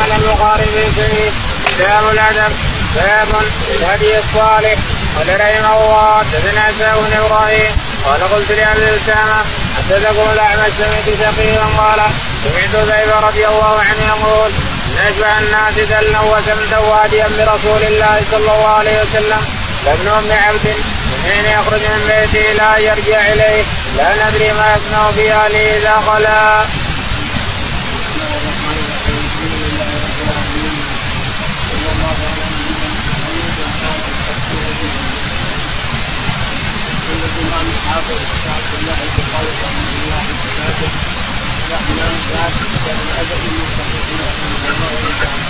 على البخاري في شيء كتاب الادب باب الهدي الصالح قال رحمه الله حدثنا عيسى بن إبراهيم قال قلت لابي اسامه حدثكم الاعمش سمعت شقيقا قال سمعت زيد رضي الله عنه يقول اشبه الناس دلا وسمتا واديا برسول الله صلى الله عليه وسلم لابن ام عبد من حين يخرج من بيته لا يرجع اليه لا ندري ما يصنع في اهله اذا خلا. حافظ عبد الله بن قول رحمه الله وكتابه ذات كتاب الادب المستقيم رحمه الله تعالى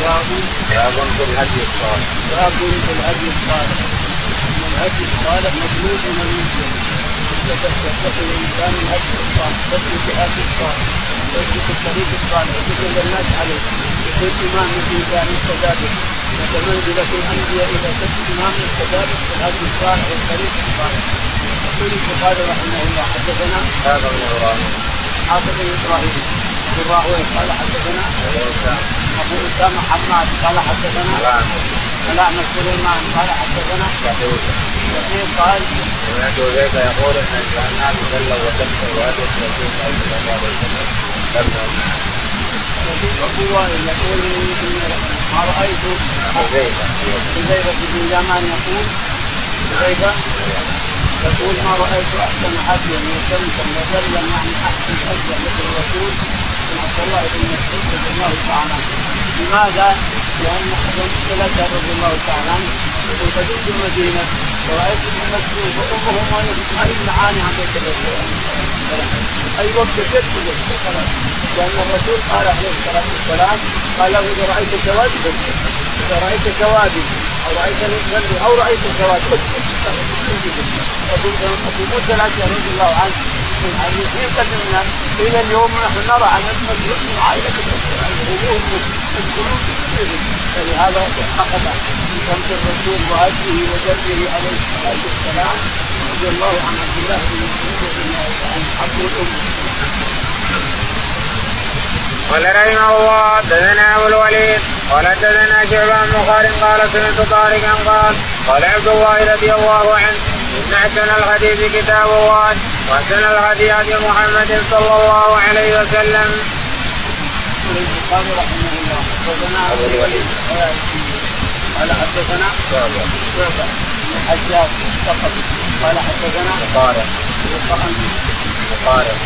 باب باب في الهدي الصالح باب في الهدي الصالح ان الهدي الصالح مطلوب من المسلم يتبع الانسان الهدي الصالح يسلك الهدي الصالح يسلك الطريق الصالح يدل الناس عليه يكون امام كان كذلك ومنزلة الأنبياء إذا كنت إمام كذلك في الهدي الصالح والطريق الصالح يقول البخاري رحمه الله حدثنا هذا إبراهيم حافظ بن إبراهيم ابو قال حدثنا أبو أسامة حماد قال حدثنا الاعمش سليمان قال حدثنا يقول قال سمعت زيد يقول إن الناس صلوا وسلموا وهدوا الرسول صلى الله عليه وسلم. ابو وائل يقول ما رأيت؟ حذيفه حذيفه بن يقول حذيفه يقول ما رأيت أحسن هديا وسمتا وذلا يعني أحسن هديا مثل الرسول. من عبد الله بن مسعود رضي الله تعالى عنه. لماذا؟ لأن ثلاثة رضي الله تعالى عنه. يقول قدمت المدينة ورأيت ابن مسعود وامه ما يمنعاني عن بيت الرسول. أي وقت جد لأن الرسول قال عليه الصلاة والسلام قال له إذا رأيت كواكب إذا رأيت كواكب رايت أو رايت كواكب ابو موسى الاشعري رضي الله عنه من حديثين قدمنا إلى اليوم نحن نرى عن المسجد من عائله القلوب القلوب فلهذا اخذ من شمس الرسول وهديه ودله عليه الصلاه والسلام رضي الله عن عبد الله بن مسعود رضي الله عن حق الامه قال رحمه الله حدثنا ابو الوليد قال حدثنا شعبة بن خالد قال سمعت طارقا قال قال عبد الله رضي الله عنه إن أحسن الحديث كتاب الله وأحسن الهدي هدي محمد صلى الله عليه وسلم. البخاري رحمه الله حدثنا ابو الوليد قال حدثنا شعبه شعبه بن الحجاج الثقفي قال حدثنا طارق طارق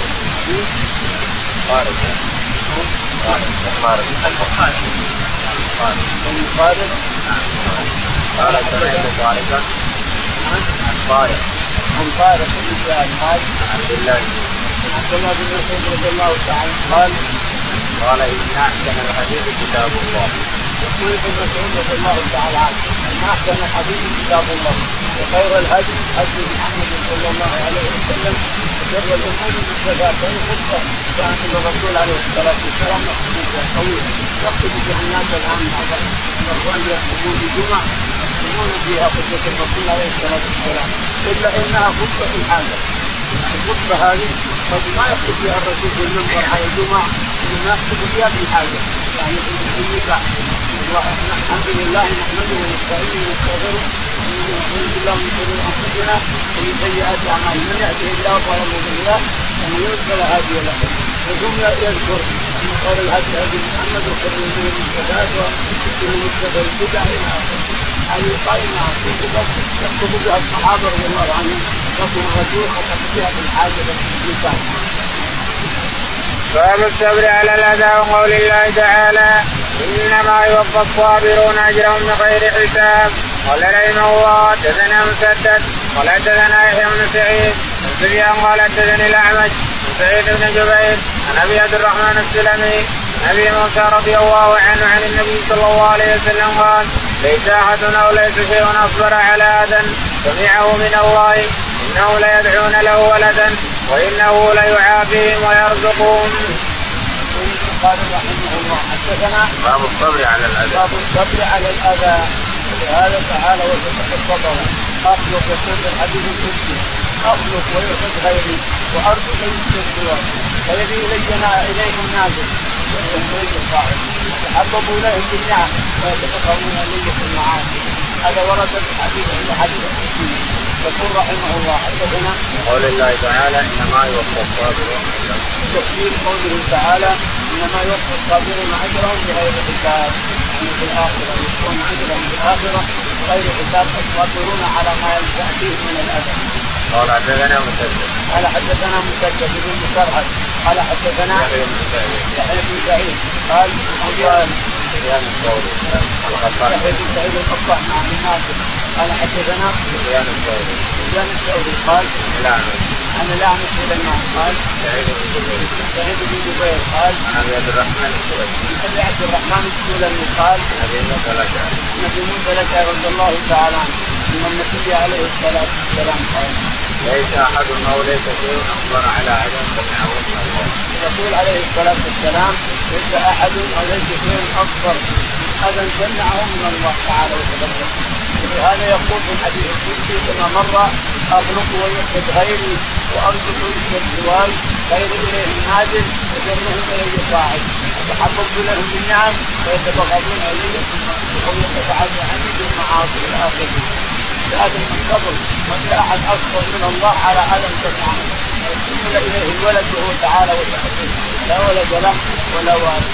طارق طارق طارق البخاري طارق خالد قال سمعت طارقا عن طارق عن طارق بن زياد قال عن عبد الله عبد الله بن مسعود رضي الله تعالى قال قال ان احسن الحديث كتاب الله يقول ابن مسعود رضي الله تعالى عنه ان احسن الحديث كتاب الله وخير الهدي هدي محمد صلى الله عليه وسلم وشر الأمور محدثاتها خطبه كانت الرسول عليه الصلاه والسلام خطبه طويله بها الناس الان الاخوان يخطبون بجمع يخطبون فيها خطبه الرسول عليه الصلاه والسلام الا انها خطبه الحاجة الخطبه هذه قد ما يخطب فيها الرسول في المنبر على الجمعه انما يخطب فيها بالحاجة يعني في النكاح الحمد لله نحمده ونستعينه ونستغفره ونعوذ بالله من شرور انفسنا ومن سيئات اعمالنا من يهده الله فلا مضل له ومن يضلل فلا هادي له ثم يذكر أن خير الهدي هدي محمد وخير الأمور المحدثات وكل مبتدع البدع إلى آخره. هذه قائمة يخطب بها الصحابة رضي الله عنهم. يخطب الرسول خطب بها في الحاجة للنكاح باب الصبر على الأذى وقول الله تعالى إنما يوفى الصابرون أجرهم بغير حساب. قال رحمه الله حدثنا مسدد قال حدثنا يحيى بن سعيد سفيان قال حدثني الأعمش سعيد بن جبير عن أبي عبد الرحمن السلمي عن أبي موسى رضي الله عنه عن النبي صلى الله عليه وسلم قال ليس أحد أو ليس شيء أصبر على أذى سمعه من الله إنه ليدعون له ولدا وإنه ليعافيهم ويرزقهم. قال رحمه الله حدثنا باب الصبر على الأذى. باب الصبر على الأذى ولهذا تعالى وصفه الصبر اخلق يقول الحديث القدسي اخلق ويعبد غيري وارزق يسجد سواي فيبي الينا اليهم نازل تحببوا اليهم بالنعم ويتفقهون اليه في المعاصي هذا ورد في حديث عند حديث يقول رحمه الله حدثنا قول الله تعالى إنما يوفى الصابرون تفسير قوله تعالى إنما يوفى الصابرون أجرهم بغير حساب. يعني في الآخرة يوفون أجرهم في الآخرة غير حساب. الصابرون على ما ياتيهم من الأذى. قال حدثنا مسدد. قال حدثنا مسدد بن مسرحد قال حدثنا يحيى بن سعيد. قال قال سفيان الثوري. يحيى بن سعيد القطان عن الناصر قال حدثنا سفيان الثوري. سفيان الثوري. قال عن الاعمش سليمان قال سعيد بن جبير. سعيد بن جبير. قال عن أبي عبد الرحمن السلمي عن أبي عبد الرحمن السلمي قال عن أبي موسى الأشعري. عن أبي موسى الأشعري رضي الله تعالى عنه. إن النبي عليه الصلاة والسلام قال ليس أحد أو ليس شيء اكبر على عدم الله يقول عليه الصلاة والسلام ليس أحد أو ليس شيء اكبر اذى سمعه من الله تعالى وتقدم ولهذا يقول في الحديث القدسي كما مر أخلق ويحدث غيري وارزق الجوال خير إليه نازل وجنه إليه صاعد. أتحببت لهم بالنعم ويتبغضون الي ويتبعد عني بالمعاصي إلى اخره لازم الصبر ما أحد اكبر من الله على عدم سمعه ويحمل إليه الولد وهو تعالى وتعالى. لا ولد له ولا والد.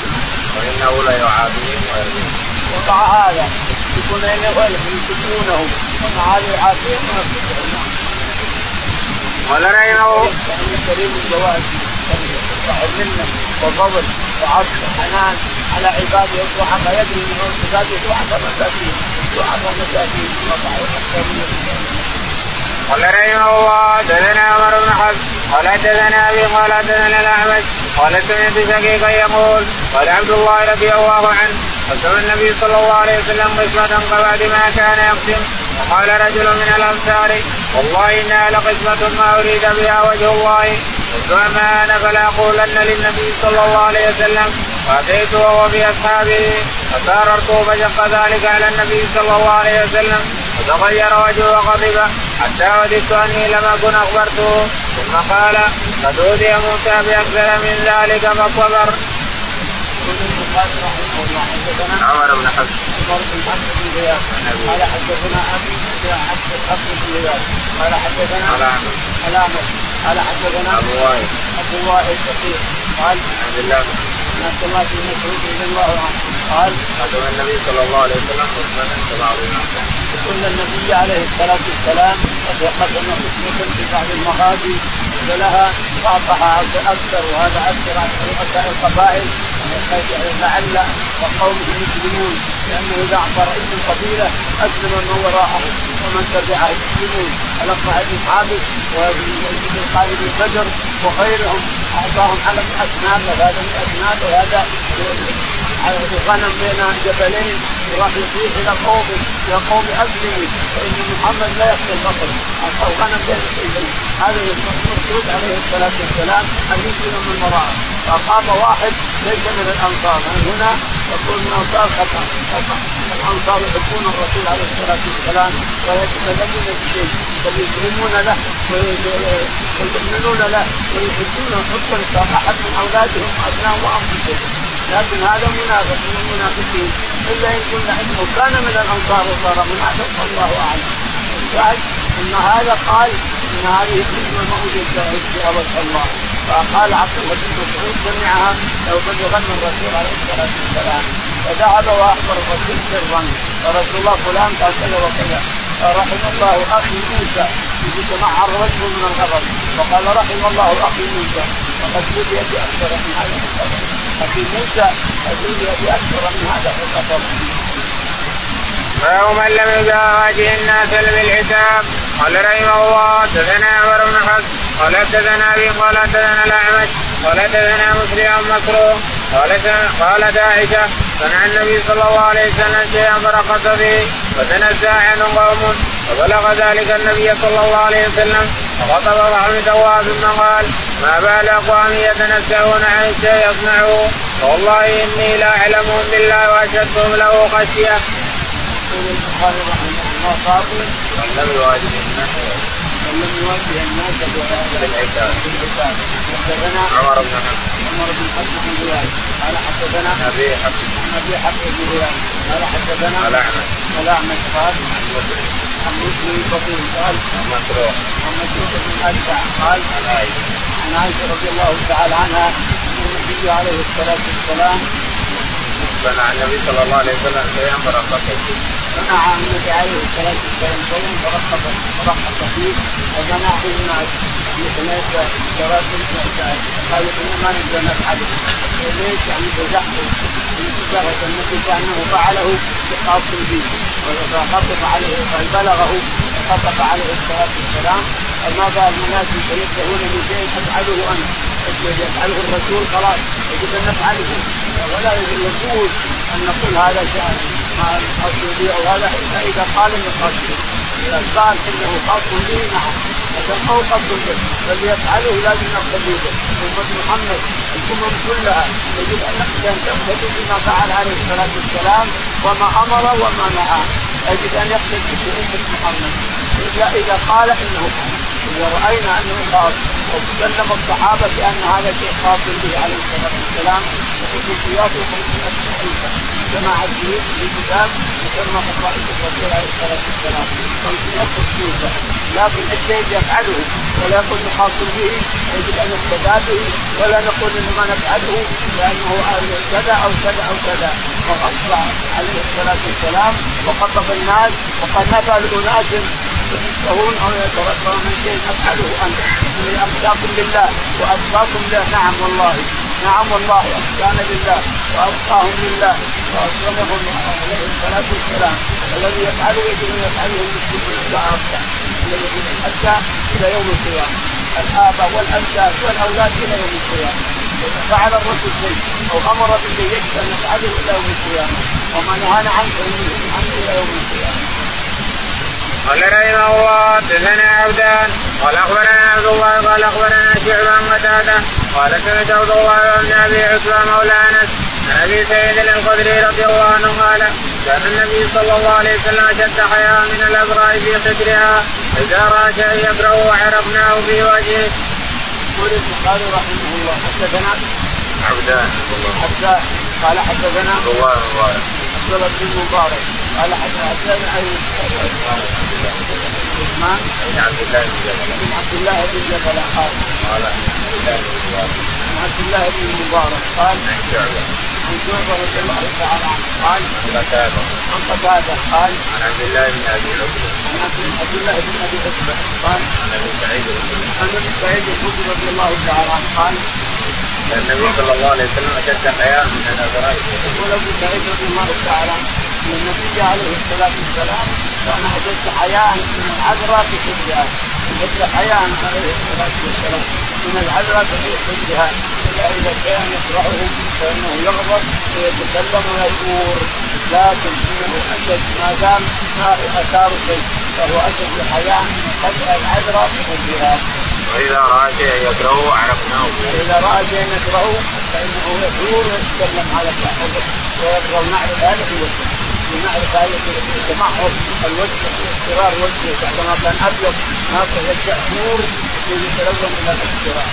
وانه ليعافيهم ويرزقهم ومع هذا يكون اليه ولد يسكونه. ومع هذا يعافيهم ويرزقهم قال رحمه كريم الجواد صاحب منه وفضل وعطف وحنان. على عباده يصلح ما يدري من عباده يصلح مساكين يصلح مساكين قال رحمه الله دثنا عمر بن حفص قال حدثنا أبي قال حدثنا الاعمش قال سمعت شقيقا يقول قال عبد الله رضي الله عنه قسم النبي صلى الله عليه وسلم قسمة قبل ما كان يقسم. وقال رجل من الأنصار والله إنها لقسمة ما أريد بها وجه الله. قلت أنا فلا أقولن للنبي صلى الله عليه وسلم. فاتيت وهو باصحابه فساررت فشق ذلك على النبي صلى الله عليه وسلم فتغير وجهه وغضب حتى وددت أني لم أكن أخبرته ثم قال قد أوذي موسى بأكثر من ذلك فصبر. عمر بن حفص عمر بن حفص. بن قال حدثنا أبي حفص حفص بن قال حدثنا قال حدثنا أبو وائل أبو وائل قال عبد الله عن عبد الله بن مسعود رضي الله عنه قال قدم النبي صلى الله عليه وسلم خطبه كبعض الناس يقول النبي عليه الصلاة والسلام قد قدم خطبه في بعض المغازي لها واعطاها أكثر وهذا أكثر عن القبائل لعل وقومه يسلمون. لأنه إذا اعطى رئيس القبيله أسلم من وراءه ومن تبعه يسلمون. الاقرع بن حابس وابن خالد بن بدر وغيرهم. أعطاهم على اسناد وهذا من اسناد وهذا غنم بين جبلين وراح يطيح إلى قومه يا قوم اسلموا فإن محمد لا يقتل البقر اعطاه غنم بين جبلين. هذا المقصود عليه الصلاة والسلام أن يسلم من وراءه فقام واحد ليس من الأنصار. من هنا؟ يقول من الأنصار خطأ. الأنصار يحبون الرسول عليه الصلاة والسلام ويتكلمون بشيء بل يسلمون له ويؤمنون له ويحبون حب احد من أولادهم وابنائهم وأنفسهم. لكن هذا منافق من المنافقين. إلا إن كنا انه كان من الأنصار وصار منافق والله أعلم. الشاهد أن هذا قال ان هذه الكلمة موجوده في وجه الله. فقال عبد الله بن مسعود سمعها لو بلغن الرسول عليه الصلاة والسلام. فذهب وأخبر الرسول سرا. فرسول الله فلان قال كذا وكذا. رحم الله أخي موسى. يتمعر وجهه من الغضب. وقال رحم الله أخي موسى. وقد بلي بأكثر من هذا الغضب. أخي موسى قد بلي بأكثر من هذا باب من لم يواجه الناس بالحساب. قال رحمه الله حدثنا عمر بن حفص قال حدثنا ابي قال حدثنا الاعمش قال حدثنا مسلم مسروق قالت قالت عائشه صنع النبي صلى الله عليه وسلم شيئا فرقص به فتنزع عنه قوم فبلغ ذلك النبي صلى الله عليه وسلم فخطب وحمد الله ثم قال ما بال اقوام يتنزهون عن الشيء يصنعه والله اني لا اعلمهم بالله واشدهم له خشيه. البخاري رحمه الله قاضي لم يواجه الناس ولم يواجه الناس بالعتاب بالعتاب حدثنا عمر بن حفص عمر بن حفص بن زياد قال حدثنا ابي حفص عن ابي حفص بن هلال قال حدثنا الاعمش الاعمش قال عن مسلم بطيء قال عن مسروق عن مسعود بن ادفع قال عن عائشه عن عائشه رضي الله تعالى عنها ان النبي عليه الصلاه والسلام صنع النبي صلى الله عليه وسلم شيئا فرقص فيه منع النبي عليه الصلاه والسلام شيئا فرقص فرقص فيه ومنعه الناس مثل جرات قالوا انما نقدر نفعله ليش يعني بزحفه انتبهت النبي كانه فعله بخاص به فخطب عليه بلغه خطب عليه الصلاه والسلام فما بال الناس يتنبهون من شيء افعله أنا يفعله الرسول خلاص يجب ان نفعله ولا يجوز أن نقول هذا ما القصد به أو هذا الا إذا قال من قصده إذا قال إنه خاص به نعم. هو قصد به بل يفعله لازم نقتدي به امه محمد الأمم كلها يجب أن تقتدي بما فعل عليه الصلاة والسلام وما أمر وما نهى. يجب أن يقتدي بامه محمد. إلا إذا قال إنه إذا رأينا أنه خاص وتكلم الصحابة بأن هذا شيء خاص به عليه الصلاة والسلام وخصوصيات جماعة في كتاب يسمى خصائص الرسول عليه الصلاة والسلام. خمسمائة خصوصة لكن الشيء يفعله. ولا يقول خاص به يجب أن يقتدى به ولا نقول إنه ما نفعله لأنه كذا أو كذا أو كذا. وأصبح عليه الصلاة والسلام وخطب الناس وقد نفى لأناس يشتهون أو يتربون من شيء افعله أنت. من امساكم لله واتقاكم له نعم والله. نعم والله احسانا لله واتقاهم لله وأكرمهم عليه الصلاة والسلام. الذي يفعله يجب أن يفعله المسلمون الذي حتى إلى يوم القيامة. الاباء والأجداد والأولاد إلى يوم القيامة. إذا فعل الرسول شيء أو أمر بشيء يجب أن نفعله إلى يوم القيامة. وما نهانا عنه إلى يوم القيامة. قال رحمه الله حدثنا عبدان قال أخبرنا عبد الله قال أخبرنا شعبة عن قتاده قال سمعت عبد الله بن أبي عتبة مولى أنس عن أبي سعيد الخدري رضي الله عنه قال كان النبي صلى الله عليه وسلم أشد حياء من الابراء في صدرها إذا راى شيئا يكره عرفناه في وجهه. يقول البخاري رحمه الله حدثنا؟ عبدان عبدان قال حدثنا؟ عبد الله بن مبارك عبد الله بن مبارك. قال حدثنا عثمان بن عبد الله بن جبل بن عبد الله بن جبل قال قال عن عبد الله بن مبارك قال عن شعبة عن شعبة رضي الله تعالى عنه قال عن قتادة عن قتادة قال عن عبد الله بن ابي عتبة عن عبد الله بن ابي عتبة قال عن ابي سعيد عن ابي سعيد الخدري رضي الله تعالى عنه قال النبي صلى الله عليه وسلم اشد حياء من الابراء يقول ابو سعيد رضي الله تعالى ان النبي عليه الصلاه والسلام كان اشد حياء من العذراء في حجها اشد حياء عليه الصلاه والسلام من العذراء في حجها الا اذا كان يكرهه فانه يغضب ويتكلم ويثور لكن انه اشد ما دام اثار شيء فهو اشد حياء من العذراء في حجها وإذا راى شيئا يكرهه عرفناه. وإذا راى شيئا يكرهه فإنه يثور ويتكلم على صاحبه ويبغى نعرف هذا في ونعرف هذا في تمحض الوجه اصفرار وجهه بعدما كان ابيض ناصر يبدا نور يتلون من الاصفرار.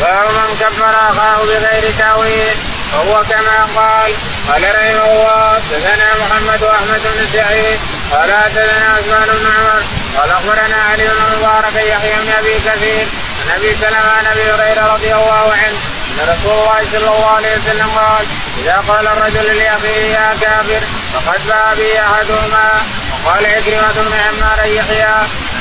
باب من كفر أخاه بغير تاويل وهو كما قال قال رحمه الله حدثنا محمد وأحمد بن سعيد قال حدثنا عثمان بن عمر قال أخبرنا علي بن مبارك يحيى بن أبي كثير عن أبي سلمة عن أبي هريرة رضي الله عنه أن رسول الله صلى الله عليه وسلم قال إذا قال الرجل لأخيه يا كافر فقد باع به أحدهما. وقال عكرمه بن عمار يحيى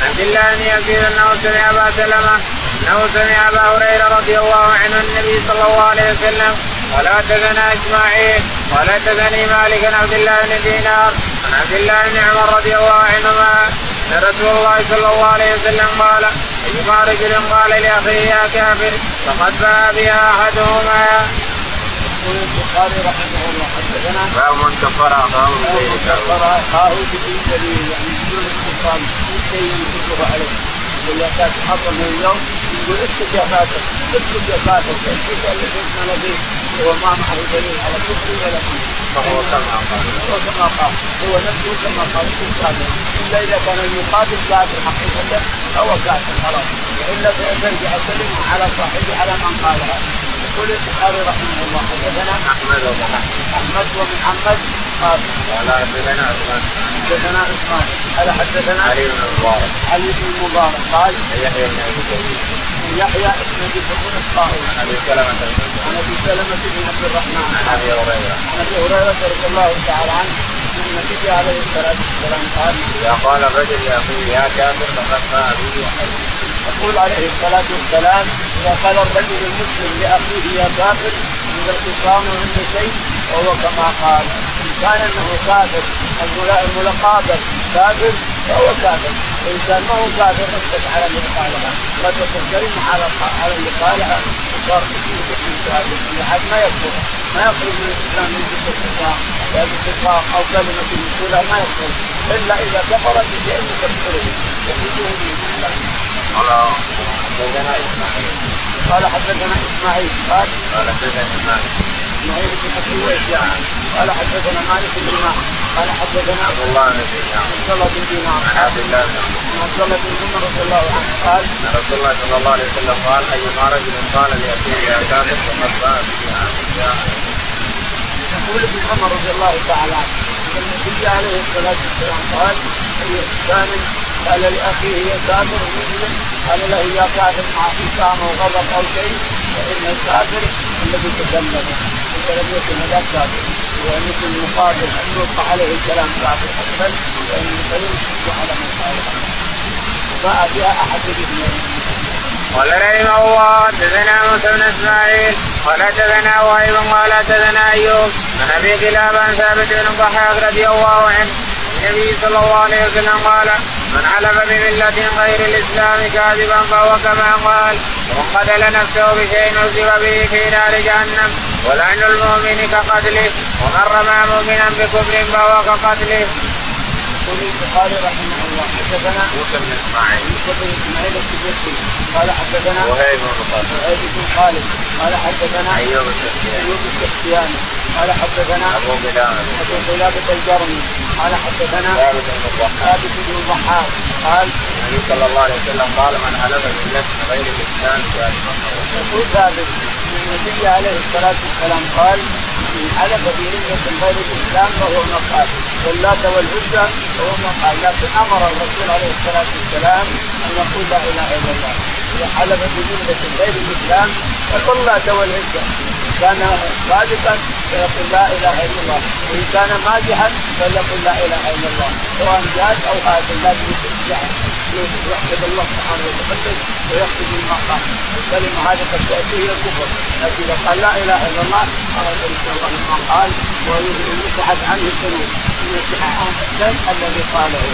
عبد الله بن يزيد أنه سمع أبا سلمة أنه سمع أبا هريرة رضي الله عنه النبي صلى الله عليه وسلم قال حدثنا إسماعيل قال حدثني مالك عبد الله بن دينار عبد الله بن عمر رضي الله عنهما. أن رسول الله صلى الله عليه وسلم قال ايما رجل قال لأخيه يا كافر فقد باع بها أحدهما. يقول البخاري رحمه الله حدثنا باب من كفر أخاه بغير كفر أخاه بدون دليل يعني بدون استقام بدون شيء ينكره عليه. يقول يا كافر حصل من اليوم يقول اسكت يا كافر اسكت يا كافر اسكت اللي جئتنا نبي هو ما معه دليل على كفره ولا كفر. فهو كما قال. هو كما قال. هو نفسه كما قال. كافر الا اذا كان المقابل كافر حقيقة فهو كافر خلاص. وإلا فيرجع الكلمة على صاحبه على من قالها. يقول البخاري رحمه الله حدثنا أحمد ومن أحمد ومن محمد. قال قال حدثنا عثمان. حدثنا عثمان. قال حدثنا علي بن المبارك علي بن المبارك قال يحيى بن أبي كثير يحيى بن أبي كثير الطائي عن أبي سلمة عن أبي سلمة بن عبد الرحمن. عن أبي هريرة. عن أبي هريرة رضي الله تعالى عنه. النبي عليه الصلاة والسلام قال إذا قال الرجل لاخيه يا كافر فقد باع به وحده يقول عليه الصلاة والسلام إذا قال الرجل المسلم لأخيه يا كافر عند الخصام وعند شيء وهو كما قال. إن كان إنه كافر الملقابل كافر فهو كافر. وان كان ما هو كافر اسكت على اللي قالها وتكون كلمه على على اللي قالها وصار كافر احد ما يكفر ما يخرج من الإسلام من الخصام الاتفاق أو كلمة يقولها ما يخرج إلا إذا كفر بشيء يكفره يخرجه من الاسلام قال حدثنا إسماعيل. قال حدثنا إسماعيل. قال حدثنا مالك اسماعيل بن ابي ويسع قال حدثنا مالك بن مالك قال حدثنا عبد الله بن دينار عبد الله بن دينار عن عبد الله بن عبد الله بن عمر رضي الله عنه قال أن رسول الله صلى الله عليه وسلم قال ايما رجل قال لاخيه يا كافر فقد به يقول ابن عمر رضي الله تعالى عنه ان النبي عليه الصلاه والسلام قال اي انسان قال لاخيه يا كافر مسلم قال له يا كافر مع حسام أو غضب أو شيء فان الكافر الذي تكلم انت لم يكن هذا كافر وان يكون المقابل ان يلقى عليه الكلام كافر اقبل وان يسلم على من قال ما فيها احد الاثنين قال رحمه الله حدثنا موسى بن إسماعيل قال حدثنا وهيب قال حدثنا أيوب عن أبي كلاب عن ثابت بن الضحاك رضي الله عنه النبي صلى الله عليه وسلم قال من حلف بملة غير الإسلام كاذبا فهو كما قال ومن قتل نفسه بشيء نزل به في نار جهنم. ولعن المؤمن كقتله ومن رمى مؤمنا بكفر فهو كقتله. يقول البخاري رحمه الله حدثنا موسى بن اسماعيل موسى بن اسماعيل السجستي قال حدثنا وهيب بن خالد وهيب بن خالد قال حدثنا ايوب السختياني ايوب السختياني قال حدثنا ابو قلابه ابو قلابه الجرمي قال حدثنا ثابت بن الضحاك ثابت بن الضحاك قال النبي صلى الله عليه وسلم قال من حلف بالله غير الاسلام كاذبا يقول ثابت ان النبي عليه الصلاة والسلام قال من حلف بمله غير الإسلام فهو مقال واللات والعزى فهو مقال. لكن أمر الرسول عليه الصلاة والسلام أن يقول لا إله إلا الله. إذا حلف بمله غير الإسلام فقل لا والعزى كان صادقا فيقول لا إله إلا الله. وإن كان مازحا فليقل لا إله إلا الله. سواء جاد أو هذا لازم يحمد الله سبحانه وتقدس ويقصد ما قال الكلمة هذه قد تأتي إلى الكفر. لكن إذا قال لا إله إلا الله خرج إن شاء الله ما قال ويمسحت عنه الذنوب. يمسح عنه الذنب الذي قاله.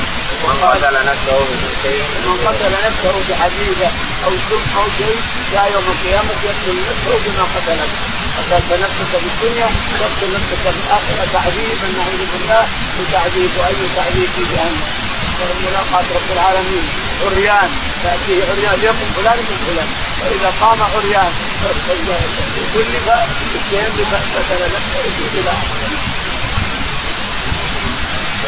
من قتل نفسه بشيء من قتل نفسه بحديده أو سم أو شيء جاء يوم القيامة يقتل نفسه بما قتل قتلت نفسك في الدنيا تقتل نفسك في الآخرة تعذيبا نعوذ بالله بتعذيب واي تعذيب في جهنم. ملاقاة رب العالمين. عريان. تأتيه عريان. يقوم فلان من فلان. فإذا قام عريان كلف قتل نفسه إلى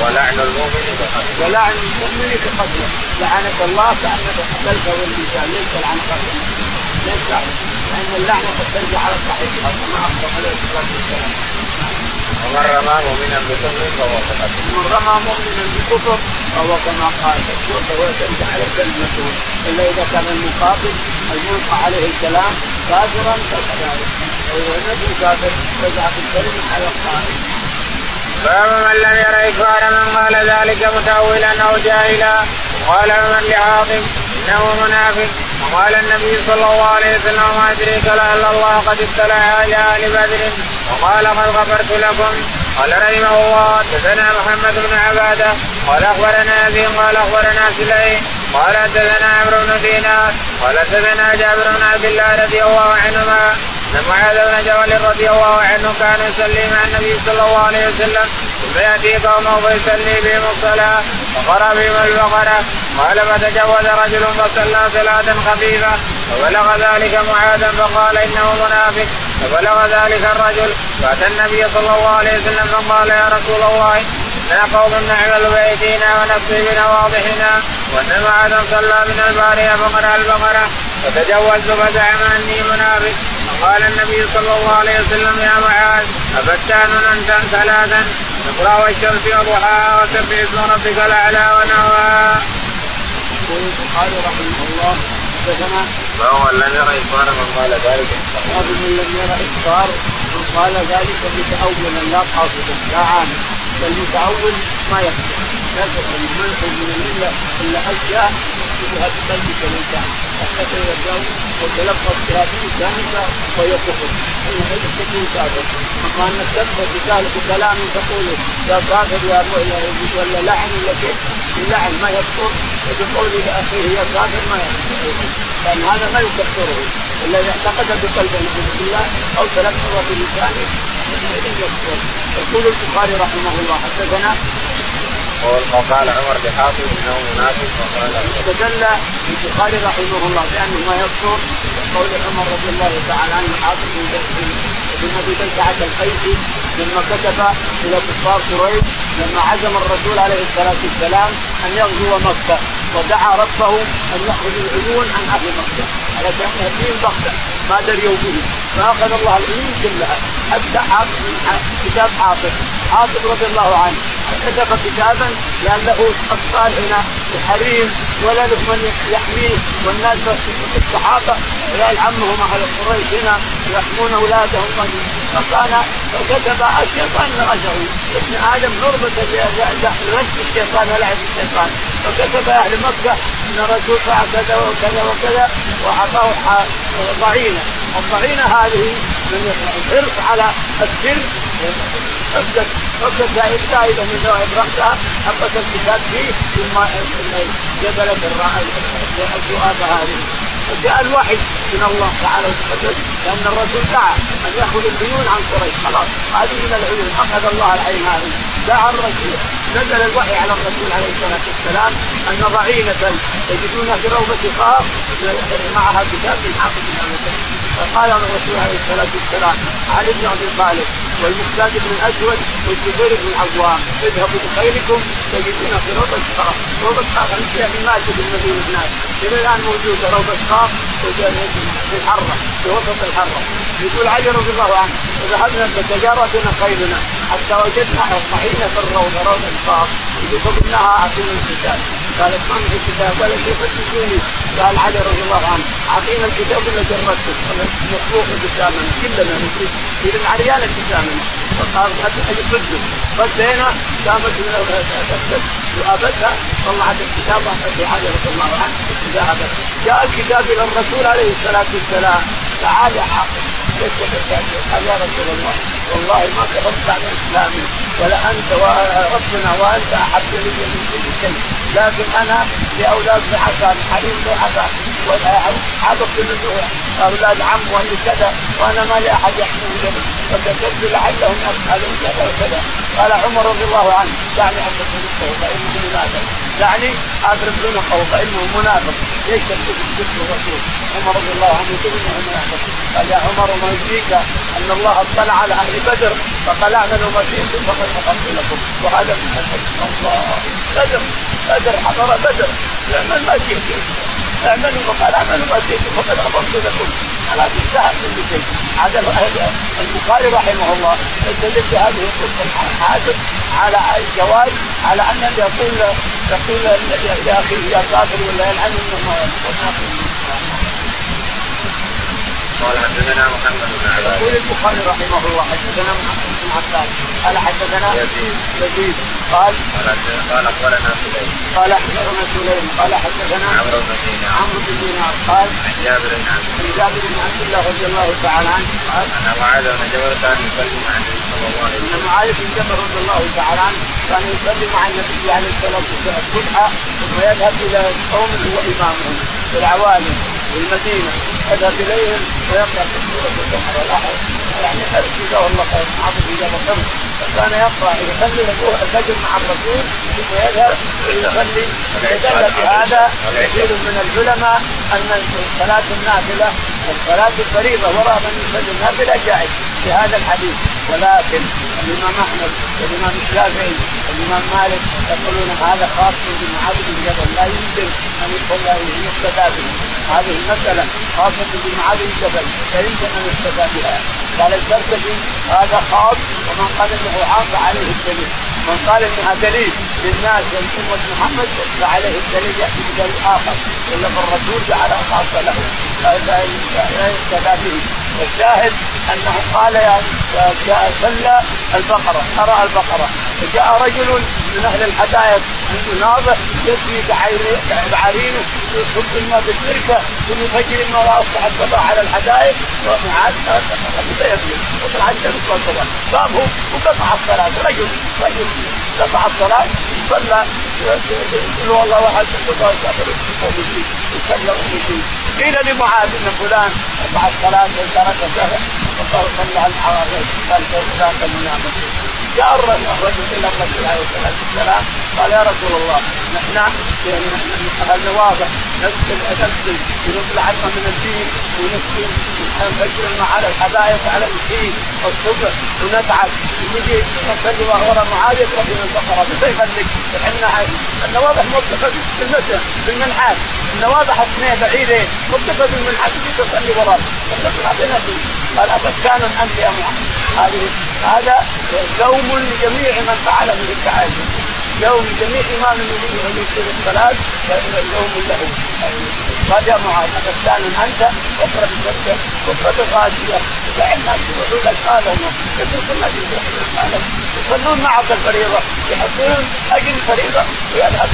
ولعن المؤمن بقتله ولعن المؤمن بقتله لعنك الله كأنك قتلت والإنسان. ليس لعن قتله ليس. لأن اللعنة قد ترجع على صاحبها كما أخبر عليه الصلاة والسلام. ومن رمى مؤمنا بكفر فهو كقتله من رمى مؤمنا بكفر فهو كما قال. فهو ترجع على كلمته إلا إذا كان المقابل الملقى عليه الكلام كافرا فكذلك. وهو نبي كافر ترجع في الكلمة على القائل. باب من لم ير إكفار من قال ذلك متأولا أو جاهلا قال من لعاظم إنه منافق. وقال النبي صلى الله عليه وسلم ما أدريك لعل الله قد اطلع على أهل بدر. وقال قد غفرت لكم. قال رحمه الله. حدثنا محمد بن عبادة. قال أخبرنا أبي. قال أخبرنا سليم. قال حدثنا عمرو بن دينار قال حدثنا جابر بن عبد الله رضي الله عنهما أن معاذ بن جبل رضي الله عنه كان يصلي مع النبي صلى الله عليه وسلم ثم يأتي قومه فيصلي بهم الصلاة فقرأ بهم البقرة قال فتجوز رجل فصلى صلاة خفيفة فبلغ ذلك معاذا فقال إنه منافق فبلغ ذلك الرجل فأتى النبي صلى الله عليه وسلم فقال يا رسول الله قوم نعمل بايدينا ونكفي بنواضحنا وان معاذ صلى من الباريه فقرا البقره فتجوزت فزعم اني منافق فقال النبي صلى الله عليه وسلم يا معاذ أفتان أنت ثلاثا اقرأ والشمس وضحاها وسبح اسم ربك الأعلى ونهواها. يقول البخاري رحمه الله حدثنا وهو الذي يرى إفطار من قال ذلك باب من لم يرى افطار من قال ذلك متأولا لا قاصدا لا عامل فالمتأول ما يفطر لا تفهم منع من الملة إلا اشياء يكتبها بقلبك الانسان حتى يرجعه وتلفظ بهذه الكلمة وهي كفر حينئذ تكون كافر. اما انك تلفظ بذلك بكلام تقول يا كافر يا ولا لعن ولا كيف اللعن ما يكفر وبقول لأخيه يا كافر ما يكفر لأن هذا ما يكفره. الذي اعتقد بقلبه بالله أو تلفظ بلسانه يكفر يقول البخاري رحمه الله حدثنا؟ وقال عمر بحافظ إنه منافق وقال استدل البخاري رحمه الله بأنه ما يكفر قول عمر رضي الله تعالى عنه حافظ بن أبي بلتعه القيسي لما كتب إلى كفار قريش لما عزم الرسول عليه الصلاة والسلام أن يغزو مكة ودعا ربه أن يأخذ العيون عن أهل مكة. على كان يهديهم بغته ما دريوا به. فأخذ الله العيون كلها. حتى حافظ كتاب حافظ حافظ رضي الله عنه. كتب كتابا لأن له أطفال هنا وحريم ولا له من يحميه. والناس الصحابة عيال عمهم أهل قريش هنا يحمون أولادهم. فكان فكتب الشيطان رجعه. ابن آدم نربة لرشد الشيطان ولعب الشيطان. فكتب أهل مكة أن الرسول فعل كذا وكذا وكذا وأعطاه ضعينة. الضعينة هذه الحرص على السر. فقد فقد زائده من ذوائب راسها حبة الكتاب فيه ثم جبلت الذؤابة هذه. فجاء الوحي من الله تعالى وتقدس لأن الرسول دعا أن يأخذ العيون عن قريش. خلاص هذه من العيون. أخذ الله العين هذه. دعا الرسول. نزل الوحي على الرسول عليه الصلاة والسلام أن ضعينه تجدونها في روضة خاف معها كتاب من حافظ فقال الرسول عليه الصلاة والسلام علي بن أبي طالب والمقداد بن الاسود والزبير بن العوام. اذهبوا بخيركم تجدون في روضة الصخر روضة الصخر في مالك بن المدينة هناك إلى الآن موجودة روضة الصخر في الحرة في وسط الحرة. يقول علي رضي الله عنه وذهبنا فتجارتنا خيرنا حتى وجدنا في الروضة روضة الصخر فقلناها أعطينا الكتاب. قالت ما في كتاب ولا شيء فتشوني قال علي رضي الله عنه أعطينا الكتاب ولا جربته؟ مطبوخ قدامنا كلنا في العريان قدامنا فقال يصدق ردينا قامت ذهبتها طلعت الكتاب واعطته علي رضي الله عنه. ذهبت جاء الكتاب إلى الرسول عليه الصلاة والسلام. تعال يا حافظ قال يا رسول الله والله ما كفرت بعد اسلامي ولا أنت وربنا وأنت احب لي من كل شيء. لكن أنا لأولاد عفان حريم واصحابك كلهم أولاد عم ولا كذا وأنا ما لي أحد يحمل فكتبت لعلهم يفعلون كذا وكذا. قال عمر رضي الله عنه دعني ان تكون فإنه منافق. دعني أضرب عنقه فإنه منافق. ليس تكتب الرسول. عمر رضي الله عنه يقول إنه منافق. قال يا عمر ما يدريك أن الله اطلع على أهل بدر فقلعنا لو ما شئتم فقد غفرت لكم وهذا من الله. بدر بدر حضر بدر. اعمل ما شئتم اعملوا فقال اعملوا ما شئتم فقد غفرت لكم. خلاص انتهى كل شيء. هذا البخاري رحمه الله استدل بهذه القصة حاتم على الجواز على أن يقول يقول لاخيه يا كافر ولا يلعن قال حدثنا محمد بن عباس. يقول البخاري رحمه الله حدثنا محمد بن عباس. قال حدثنا يزيد. يزيد. قال قال أخبرنا سليم. قال أخبرنا سليم. قال حدثنا عمرو بن دينار. عمرو بن دينار. قال عن جابر بن عبد عن جابر بن عبد الله رضي الله تعالى عنه قال أن معاذ بن جبل كان يصلي مع النبي صلى الله عليه أن وسلم معاذ بن جبل رضي الله تعالى عنه كان يصلي مع النبي عليه الصلاة والسلام الصبح ثم يذهب إلى قوم هو امامهم في العوالم في المدينة. يذهب اليهم ويقرا في سورة البقرة. والاحد يعني جزاه الله خير حافظ اجابه خمس فكان يقرأ يصلي الفجر مع الرسول ثم يذهب ويصلي فدل بهذا كثير من العلماء أن صلاه النافلة الصلاة الفريضة وراء من يصلي النافلة جائز في هذا الحديث. ولكن الإمام أحمد والإمام الشافعي والإمام مالك يقولون هذا خاص بمعاذ بن جبل لا يمكن أن يقتدى به. هذه المسألة خاصة بمعاذ بن جبل لا يمكن أن يقتدى بها. قال الزركشي هذا خاص ومن قال إنه عام فعليه الدليل. من قال انها دليل للناس ولامه محمد فعليه الدليل يأتي بدليل آخر. إلا الرسول جعلها خاصه له لا يقتدى به. والشاهد أنه قال يا صلى البقرة. قرا البقرة. فجاء رجل من أهل الحدائق عنده ناضح يسري بعرينه يصب الماء بالتركه ثم يفجر الماء وأصبح الصباح على الحدائق. ومعاد وطلع الشمس والصباح قام وقطع الصلاه رجل رجل قطع الصلاه صلى يقول والله واحد يسلم قيل لمعاذ ان فلان قطع الصلاه وترك وقال صلى على الحرام قال ذاك المنافق جاء الرجل إلى الرسول عليه الصلاه والسلام قال يا رسول الله نحن اهلنا واضح. نغسل نغسل ونطلع من الدين ونغسل نفجر الماء على الحدائق على الدين والصبح ونتعب ونجي نصلي وراء معاذ يقرأ من البقرة. كيف لك؟ إحنا النواضح مرتفع بالمسجد بالمنحات النواضح اثنين بعيدين مرتفع بالمنحات تصلي وراء. فتطلع بنفسك قال أفتان أنت يا محمد. هذه هذا يوم لجميع من فعل من التعالي يوم جميع إمام يريد يصير الصلاة يوم له. قال يا معاذ أفتان أنت اقرأ بسرك اقرأ بغاشية فإن الناس يروحون لك قالهم يترك الناس يروحون يصلون معك الفريضة يحصلون أجل الفريضة. ويذهب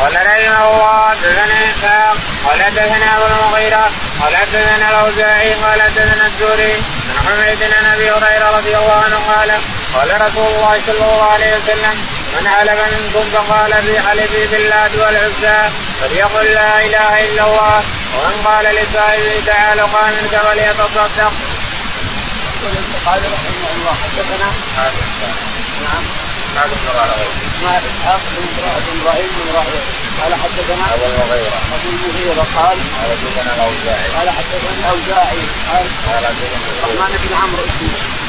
قال رحمه الله حدثنا اسحاق قال حدثنا ابو المغيرة قال حدثنا الأوزاعي قال حدثنا الزهري عن حميد بن ابي هريرة رضي الله عنه قال قال رسول الله صلى الله عليه وسلم من حلف منكم فقال في حلفه باللات والعزى فليقل لا إله إلا الله ومن قال لصاحبه تعالى قال منك فليتصدق. قال رحمه الله حدثنا نعم اسحاق بن اسماعيل اسحاق بن إبراهيم بن راهويه قال حدثنا ابو المغيره ابو المغيره قال قال حدثنا الاوزاعي قال حدثنا الاوزاعي قال قال حدثنا الرحمن بن عمرو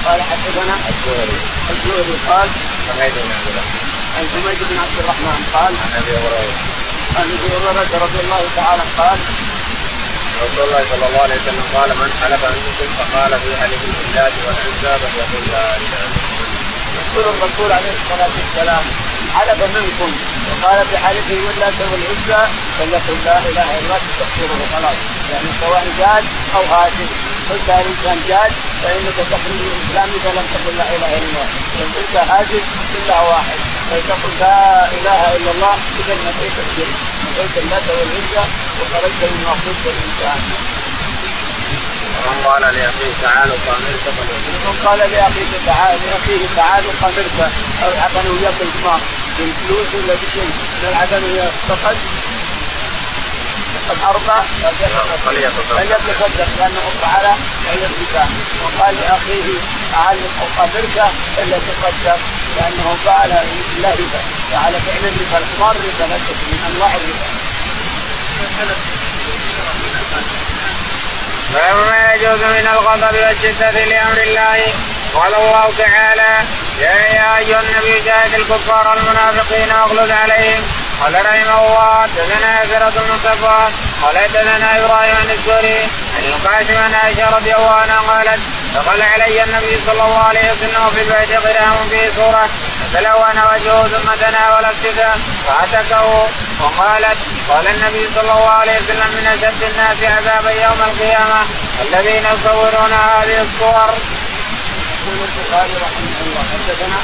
قال حدثنا الزهري الزهري قال حميد بن عبد الرحمن عن حميد بن عبد الرحمن قال عن ابي هريره عن ابي هريره رضي الله تعالى قال رسول الله صلى الله عليه وسلم قال من حلف منكم فقال في حلف بالله والعزى فليقل لا إله إلا الله. يقول الرسول عليه الصلاة والسلام حلف منكم. وقال بحلفه واللات والعزى فليقل لا إله إلا الله تستغفره خلاص. يعني سواء جاد أو هاشم قلت الانسان جاد فإنك تخرج من إذا لم تقل لا إله إلا الله. وان قلت هاشم كلها واحد. فلتقل لا إله إلا الله إذا نسيت الشرك قلت اللات والعزى وخرجت من مقصود الإنسان. قال لأخيه تعال قامرك ومن قال لأخيه تعال لأخيه تعال قامرك. أو عقل وياك الماء بالفلوس ولا بشيء. نلعب وياك. فقد أربع فليتصدق لأنه تعالى عند الزكاة وقال لأخيه تعال أقابلك إلا تصدق لأنه فعل الله فعل فعل الربا الحمار ربا من أنواع الربا. باب ما يجوز من الغضب والشدة لأمر الله قال الله تعالى يا أيها النبي جاهد الكفار والمنافقين واغلظ عليهم. قال رحمه الله ياسرة بن صفوان قال حدثنا إبراهيم بن الزهري عن القاسم عن عائشه رضي الله عنها قالت دخل علي النبي صلى الله عليه وسلم في البيت غلام فيه سوره فتلون وجهه ثم تناول الكتاب فعتكه وقالت قال النبي صلى الله عليه وسلم من أشد الناس عذابا يوم القيامة الذين يصورون هذه الصور. يقول البخاري رحمه الله حدثنا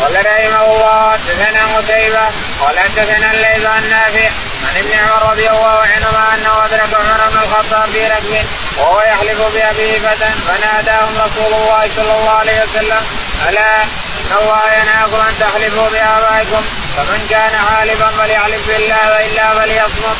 قال رحمه الله حدثنا قتيبة قال حدثنا الليث عن نافع عن ابن عمر رضي الله عنهما أنه أدرك عمر بن الخطاب في ركب وهو يحلف بأبيه فتى فناداهم رسول الله صلى الله عليه وسلم ألا إن الله ينهاكم أن تحلفوا بآبائكم فمن كان حالفا فليحلف بالله وإلا فليصمت.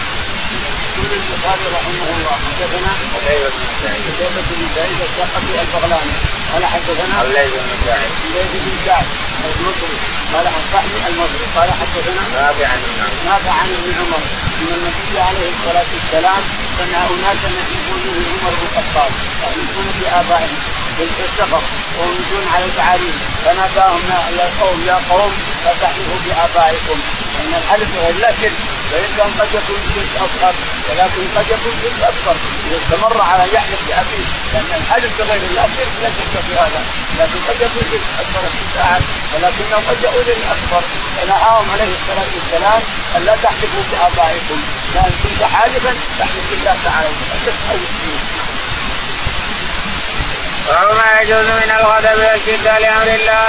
يقول البخاري رحمه الله حدثنا قتيبة بن سعيد قتيبة بن سعيد الثقفي البغلاني قال حدثنا الليث بن سعيد الليث بن سعد المصري. قال فهمي المصري قال حدثنا نافع عن ابن عمر. نافع عن ابن عمر. أن النبي عليه الصلاة والسلام سمع اناسا يحلفون عمر بن الخطاب يحلفون بابائهم بالسفر ويمشون على البعارين فناداهم يا قوم يا قوم تحلفوا بآبائكم. إن الحلف غير شرك وان كان قد يكون شرك أصغر ولكن قد يكون شرك أكبر. اذا استمر على يحلف بأبيه لأن الحلف بغير شرك لا شك في هذا. لكن قد يكون شرك أكبر في ساعه ولكنه قد يؤول الاكبر فنهاهم عليه الصلاة والسلام أن لا تحلفوا بآبائكم. لأن كنت حالفا تحلف بالله تعالى. وما يجوز من الغضب والشدة لأمر الله.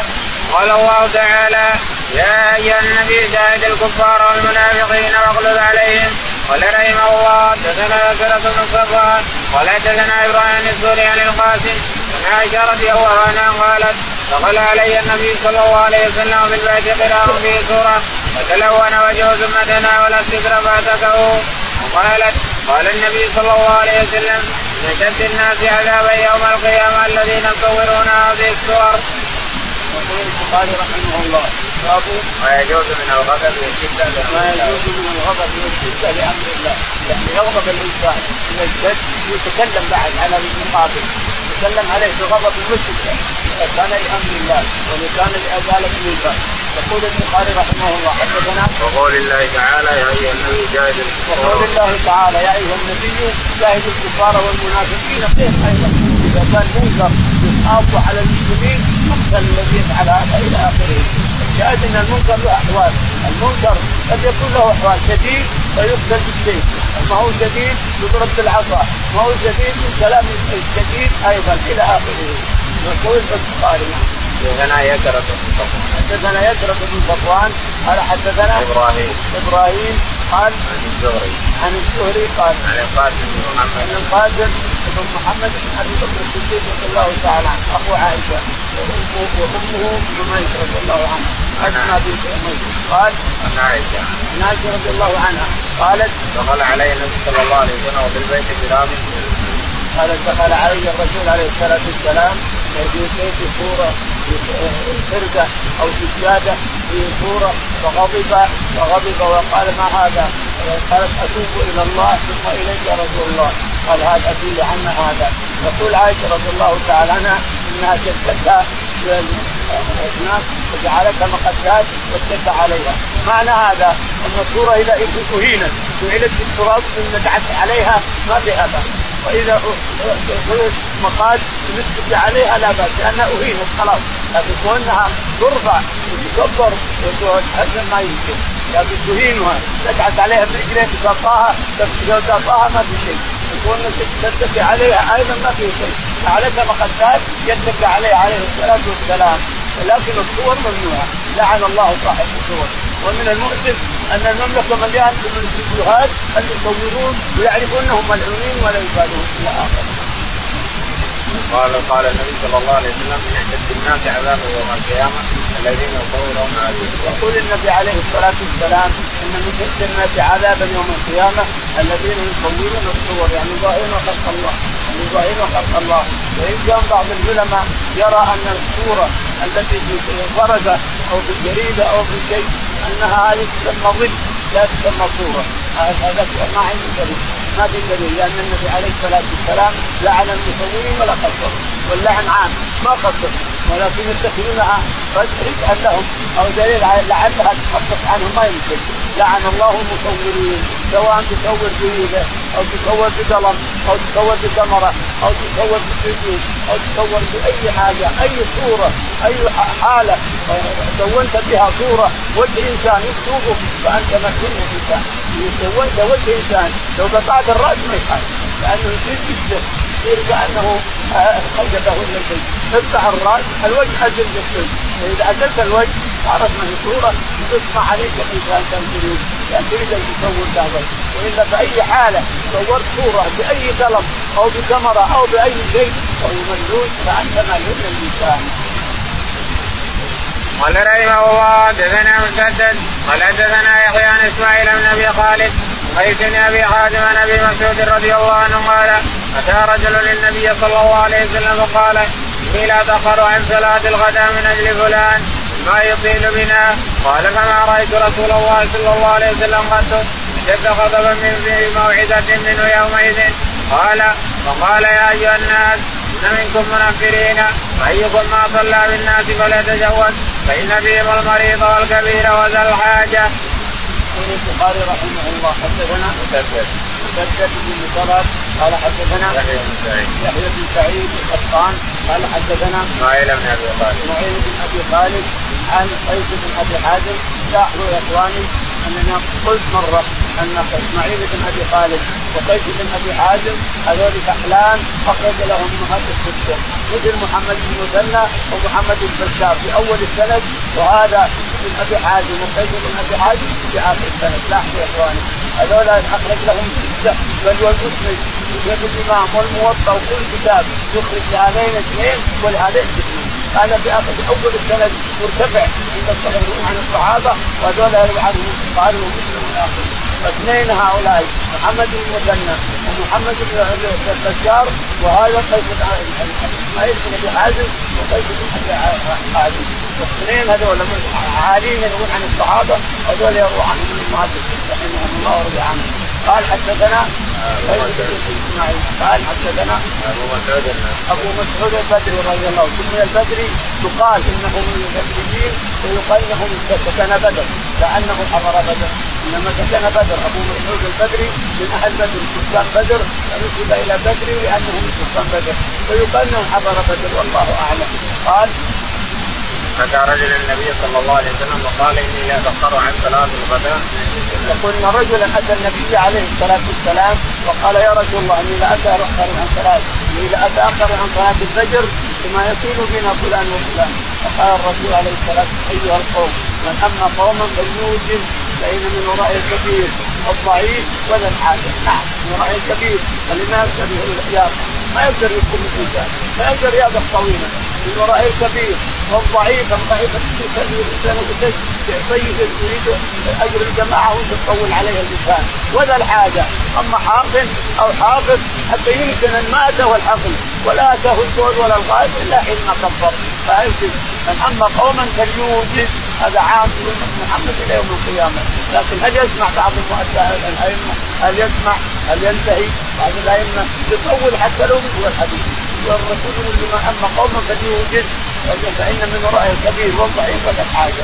قال الله تعالى يا أيها النبي جاهد الكفار والمنافقين واغلظ عليهم. قال رحمه الله دثنا ذكرة بن صفوان قال دثنا إبراهيم السوري عن القاسم عن عائشة رضي الله عنها قالت دخل علي النبي صلى الله عليه وسلم في البيت قراء به سورة فتلون وجهه ثم دنا ولا الستر فاتكه وقالت قال النبي صلى الله عليه وسلم من شد الناس عذابا يوم القيامة الذين يصورون هذه الصور. يقول البخاري رحمه الله باب ما يجوز من الغضب والشدة ما يجوز من الغضب والشدة لأمر الله. يعني يغضب الإنسان من الجد يتكلم بعد على المقابل يتكلم عليه بغضب والشده اذا كان لامر الله وان كان لازاله المنكر يقول البخاري رحمه الله حدثنا؟ وقول الله تعالى يا أيها النبي جاهد وقول الله تعالى يا أيها النبي جاهد الكفار والمنافقين كيف أيضا إذا كان منكر يخاف على المسلمين مقتل الذي يفعل هذا إلى آخره. الشاهد ان المنكر له أحوال. المنكر قد يكون له أحوال شديد فيقتل بالسيف ما هو شديد يضرب بالعصا. ما هو شديد من كلام الشديد أيضا إلى آخره. يقول البخاري حدثنا يكرة بن صفوان. حدثنا يكرة بن صفوان. قال حدثنا إبراهيم. إبراهيم قال عن الزهري. عن الزهري قال عن القاسم بن محمد. عن القاسم بن محمد بن أبي بكر الصديق رضي الله تعالى عنه. اخو عائشة. وأمه وامه جميل رضي الله عنها اسمى بنت اميه قال عن عائشة. عن عائشة رضي الله عنها. قالت دخل علي النبي صلى الله عليه وسلم وفي البيت جراب قالت دخل علي الرسول عليه الصلاة والسلام في صوره فرقه أو سجاده في صوره فغضب فغضب وقال ما هذا؟ قالت اتوب إلى الله ثم اليك يا رسول الله قال هذا اتوب عنا هذا يقول عائشه رضي الله تعالى عنها انها شدتها الناس وجعلتها مقدات واشتد عليها معنى هذا ان الصورة اذا اهينت جعلت بالتراب ثم دعت عليها ما في اثر وإذا مقاد نسبت عليها لا بأس لأنها أهينت خلاص. لكن كونها ترفع وتكبر هذا ما يمكن. لكن تهينها تدعس عليها برجلين تقاطعها تقاطعها ما في شيء. يكون تتكي عليها أيضا ما في شيء. عليك مخدات يتكي عليها عليه الصلاة والسلام. ولكن الصور ممنوعة. لعن الله صاحب الصور. ومن المؤسف أن المملكة مليانة من الفيديوهات اللي يصورون ويعرفون أنهم ملعونين ولا يبالون إلى اخره. قال قال النبي صلى الله عليه وسلم من اشد الناس عذابا يوم القيامة الذين يصورون هذه يقول النبي عليه الصلاة والسلام إن من اشد الناس عذابا يوم القيامة الذين يصورون الصور. يعني يظاهرون خلق الله. يعني يظاهرون خلق الله. وإن كان بعض العلماء يرى أن الصورة التي في ورقه أو في جريده أو في شيء أنها هذه تسمى ظل لا تسمى صورة. هذا ما عندي دليل. ما في دليل لأن النبي عليه الصلاة والسلام لعن المصورين ولا قصر واللعن عام ما قصر ولكن يتخذونها رجعا لهم أو دليل لعلها تخفف عنهم ما يمكن. لعن الله المصورين سواء تصور جريده أو تصور بقلم أو تصور بكاميرا أو تصور بفيديو أو تصور بأي حاجة أي صورة أي حالة. سويت بها صورة. وجه إنسان يكتبه فأنت مسؤول إنسان. سويت وجه إنسان لو قطعت الراس ما يخالف لأنه يصير جدا يصير كانه خلقته من البيت تفتح الرأس الوجه ازل جدا فإذا ازلت الوجه صارت من صوره تسمع عليك الانسان تريد يعني تريد ان تصور هذا وإلا بأي حالة صورت صورة بأي قلم أو بكاميرا أو بأي شيء فهو مملوك فانت ملعون الإنسان. قال رحمه الله حدثنا مسدد قال حدثنا يحيى عن إسماعيل بن أبي خالد بن ابي حازم عن أبي مسعود رضي الله عنه قال أتى رجل للنبي صلى الله عليه وسلم فقال إني لا اتاخر عن صلاة الغداء من أجل فلان ما يطيل بنا قال فما رأيت رسول الله صلى الله عليه وسلم قد اشتد غضبا من في موعظه منه يومئذ قال فقال يا أيها الناس إن منكم منفرين فايكم ما صلى بالناس فليتزوج فإن فيهم المريض والكبير وذا الحاجة. يقول البخاري رحمه الله. حدثنا مسدد مسدد بن مسرد قال حدثنا يحيى بن سعيد. يحيى بن سعيد القطان قال حدثنا إسماعيل بن أبي خالد إسماعيل بن أبي خالد عن قيس بن أبي حازم لاحظوا يا إخواني أننا قلت مرة أن إسماعيل بن أبي خالد وقيس بن أبي حازم هذول فحلان أخرج لهم أمهات الستة. مثل محمد بن مثنى ومحمد بن بشار في أول السند وهذا بن ابي حازم وقيس بن أبي حازم في آخر السند لاحظوا يا إخواني هذول أخرج لهم سته بل والمسند يد الإمام والموطأ وكل كتاب يخرج لهذين اثنين ولهذين اثنين. هذا آخر أول السند مرتفع عند الصحيح عن الصحابة وهذول يروي عنهم البخاري ومسلم والاخر اثنين هؤلاء محمد بن المثنى ومحمد بن بشار وهذا قيس بن أبي حازم وقيس بن أبي حازم. الاثنين هذول عالين يروون عن الصحابة هذول يروون عن المحدث رحمهم الله ورضي عنهم. قال حدثنا قال حدثنا أبو مسعود أبو مسعود البدري رضي الله عنه. من البدري يقال إنه من البدريين ويقال انه سكن بدر كأنه حضر بدر. إنما سكن بدر أبو مسعود البدري من أهل بدر سكان بدر نسب إلى بدر لأنه من سكان بدر. ويقال انه حضر بدر والله أعلم. قال اتى رجل النبي صلى الله عليه وسلم وقال إني لا اتاخر عن صلاة الغداء. ان رجلا أتى النبي عليه الصلاة والسلام وقال يا رسول الله إني لا اتاخر عن صلاة إني لا اتاخر عن صلاة الفجر بما يصير بنا فلان وفلان. فقال الرسول عليه الصلاة والسلام أيها القوم من أما قوما فليوجب فإن من وراء الكبير الضعيف ولا الحاجة. نعم من وراء الكبير. اللي ما يقدر يكون الانسان ما يقدر رياضه طويله من وراء الكبير. والضعيف الضعيف الانسان طيب يريد أجر الجماعة وانت تطول عليه اللسان ولا الحاجة. أما حاقن أو حافظ حتى يمكن أن ما اتاه ولا اتاه الجود ولا الغائب إلا حين ما كفر فيمكن من أما قوما فليوجد. هذا عام محمد إلى يوم القيامة. لكن هل يسمع بعض الأئمة؟ هل يسمع؟ هل ينتهي؟ بعض الأئمة يطول حتى لو هو الحديث والرسول لما أما قوما فليوجد فإن من وراء الكبير والضعيف ولا حاجة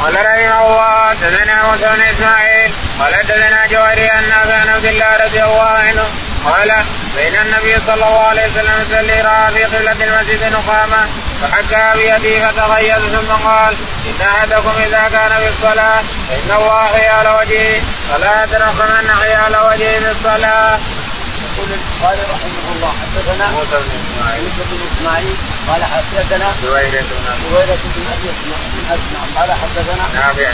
قال رحمه الله حدثنا موسى بن إسماعيل قال حدثنا جوهري أن عن عبد الله رضي الله عنه قال بين النبي صلى الله عليه وسلم يصلي رأى في قبلة المسجد نقامة فحكى بيده فتغير ثم قال إن أحدكم إذا كان في الصلاة فإن الله حيال وجهه فلا يترحمن حيال وجهه في الصلاة. يقول البخاري رحمه الله حدثنا موسى بن إسماعيل موسى بن اسماعيل قال حدثنا زويرة بن زويرة بن أبي اسمع قال حدثنا نافع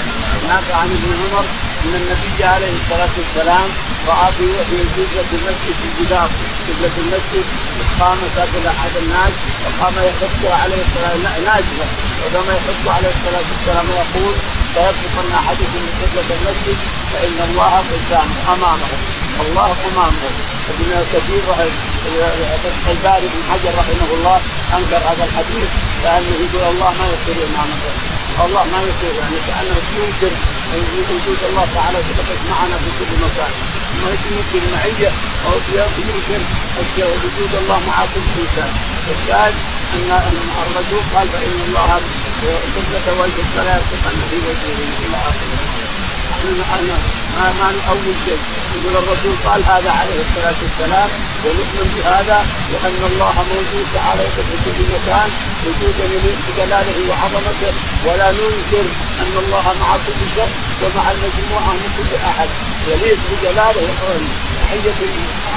نافع عن ابن عمر أن النبي عليه الصلاة والسلام رأى في في قبله المسجد في الجدار قبلة المسجد قام سافر أحد الناس وقام يحث عليه الصلاة ناجله وكما يحث عليه الصلاة والسلام ويقول فيبصقن أحدكم من قبلة المسجد فإن الله قدامه أمامه الله أمامه. ابن كثير الباري بن حجر رحمه الله أنكر هذا الحديث كانه يقول الله ما يصير امامه الله ما يصير يعني كأنه ينكر وجود الله تعالى يتبقى معنا في كل مكان. ما يمكن المعيه أو يمكن وجود الله مع كل انسان والشاهد ان الرسول قال فإن الله قبلة وجه فلا يصدقن في وجهه إلى آخره. ما ما نؤول شيء. يقول الرسول قال هذا عليه الصلاة والسلام ونؤمن بهذا وان الله موجود تعالى في كل مكان وجودا يليق بجلاله وعظمته ولا ننكر أن الله مع كل شيء ومع المجموعة من كل أحد. يليق بجلاله معية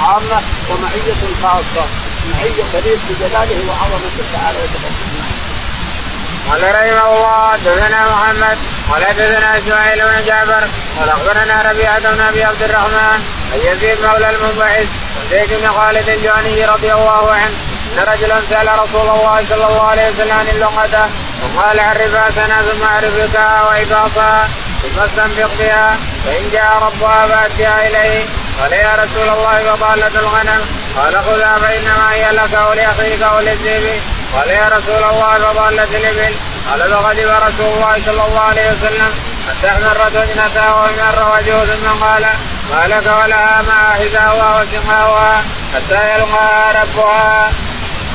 عامة ومعية خاصة. معية تليق بجلاله وعظمته تعالى. وتقدم قال رحمه الله حدثنا محمد قال حدثنا إسماعيل بن جعفر قال أخبرنا ربيعة بن أبي عبد الرحمن ان يزيد مولى المنبعث وزيد بن خالد الجهني رضي الله عنه أن رجلا سأل رسول الله صلى الله عليه وسلم عن اللغة وقال عرفها سنه ثم اعرف بكاء واباطها ثم استنفق بها فإن جاء ربها فاتها إليه قال يا رسول الله وضالة الغنم قال خذها فإنما هي لك ولأخيك وللذئب قال يا رسول الله فضالت الإبل. قال فغضب رسول الله صلى الله عليه وسلم فتحمرت وجنته ومر وجهه ثم قال ما لك ولها مع حذاؤها وسماؤها حتى يلقاها ربها.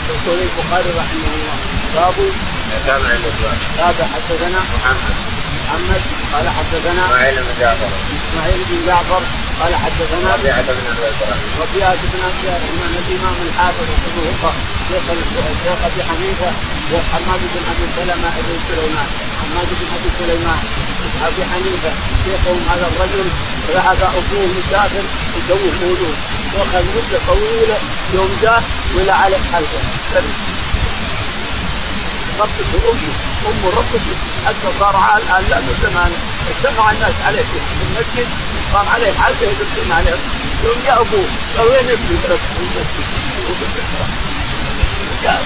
يقول البخاري رحمه الله باب تابع الاسباب. تابع حدثنا محمد محمد قال حدثنا بن جعفر إسماعيل بن جعفر قال حدثنا ربيعة بن إبراهيم ربيعة بن ابي الرحمن الإمام الحافظ هقه شيخ الشيخ أبي حنيفة وحماد بن أبي سلمة بن سليمان. حماد بن أبي سليمان أبي حنيفة شيخهم هذا الرجل ذهب أبوه مسافر يسوي مولود. واخذ مده طويله يوم جاء ولا على حلقه. ربته امه امه ربته حتى صار لا زمان. اجتمع الناس عليه في المسجد صار عليه حاجة يدخلون عليه. يوم جاء ابوه وين ابني؟ ترك في المسجد؟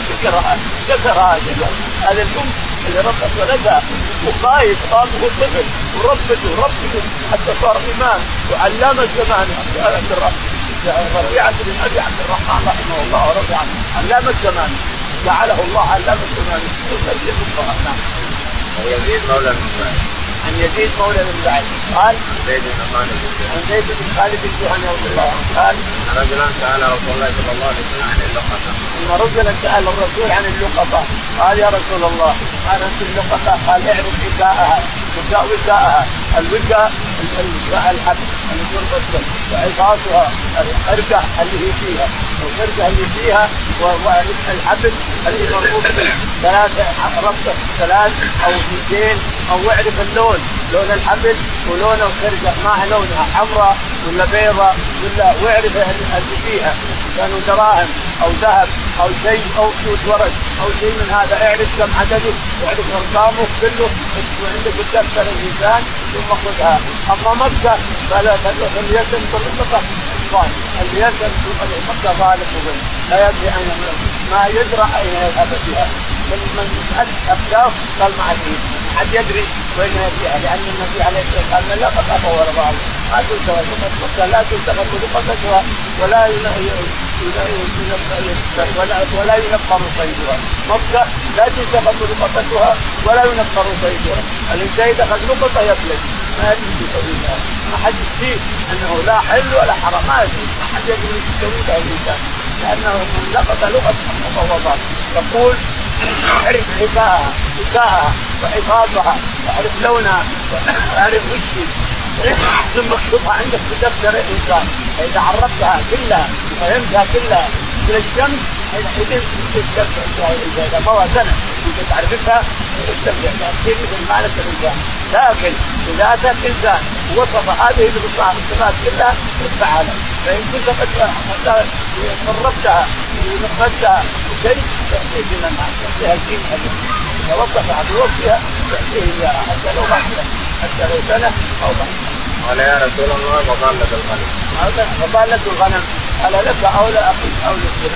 ذكرها ذكرها هذا الأم اللي ربت ولدها وخايف خاف طفل وربته وربته حتى صار إمام وعلام الزمان عبد الرحمن. ربيعه بن ابي عبد الرحمن رحمه الله ورضي عنه علام الزمان جعله الله علام الزمان نعم ويزيد مولى بن عن يزيد مولى بن بعد. قال زيد بن خالد. عن زيد بن خالد الجهني رضي الله عنه قال رجلا سال رسول الله صلى الله عليه وسلم عن اللقطة. ان رجلا سأل الرسول عن اللقطة. قال يا رسول الله قال أنت اللقطة؟ قال اعرف وكاءها وكاء وكاءها الوكاء الحبل اللي وعظاتها الخرقه اللي هي فيها. الخرقه اللي فيها والحبل اللي مربوط به ثلاثة ربطه ثلاث أو اثنتين أو اعرف اللون. لون الحبل ولون الخرقه ما لونها؟ حمراء ولا بيضاء ولا واعرف اللي فيها. كانوا دراهم أو ذهب أو شيء أو سود ورد أو شيء من هذا. اعرف كم عدده واعرف أرقامه كله. عندك الدفتر الميزان ثم خذها. أما مكة فلا فليتم بالرفقه اللي يسال مكه غالب لا يدري اين ما يدرى أين يذهب فيها. من من افتاه قال ما أدري. حد يدري وين فيها لأن النبي عليه الصلاة والسلام لا قد ورا بعض ما تلتقط مكه لا تلتقط لقطتها ولا ولا ولا ينقر صيدها. مكة لا تلتقط لقطتها ولا ينقر صيدها. الانسان اذا اخذ لقطه يفلت. ما يدري يسويها ما حد يدري أنه لا حل ولا حرام. ما يدري ما حد يدري يسوي الانسان لأنه من لقط لغة مفوضات يقول أعرف حكاها حكاها وحفاظها وأعرف لونها وأعرف وش ثم اكتبها عندك في دفتر الإنسان. فإذا عرفتها كلها وفهمتها كلها من الشمس حينئذ تستمتع إذا مضى سنه انت تعرفها تستمتع تصير مثل مالك الإنسان. لكن إذا اتاك انسان ووصف هذه الصفات كلها افعلها فان كنت قد قربتها ونقدتها شيء يعطيك من الناس يعطيها الدين اذا وصفها بوصفها يعطيه اياها حتى لو بعد حتى لو سنه أو بعد قال يا رسول الله فضالة الغنم. فضالة الغنم. قال لك أو لا أو لك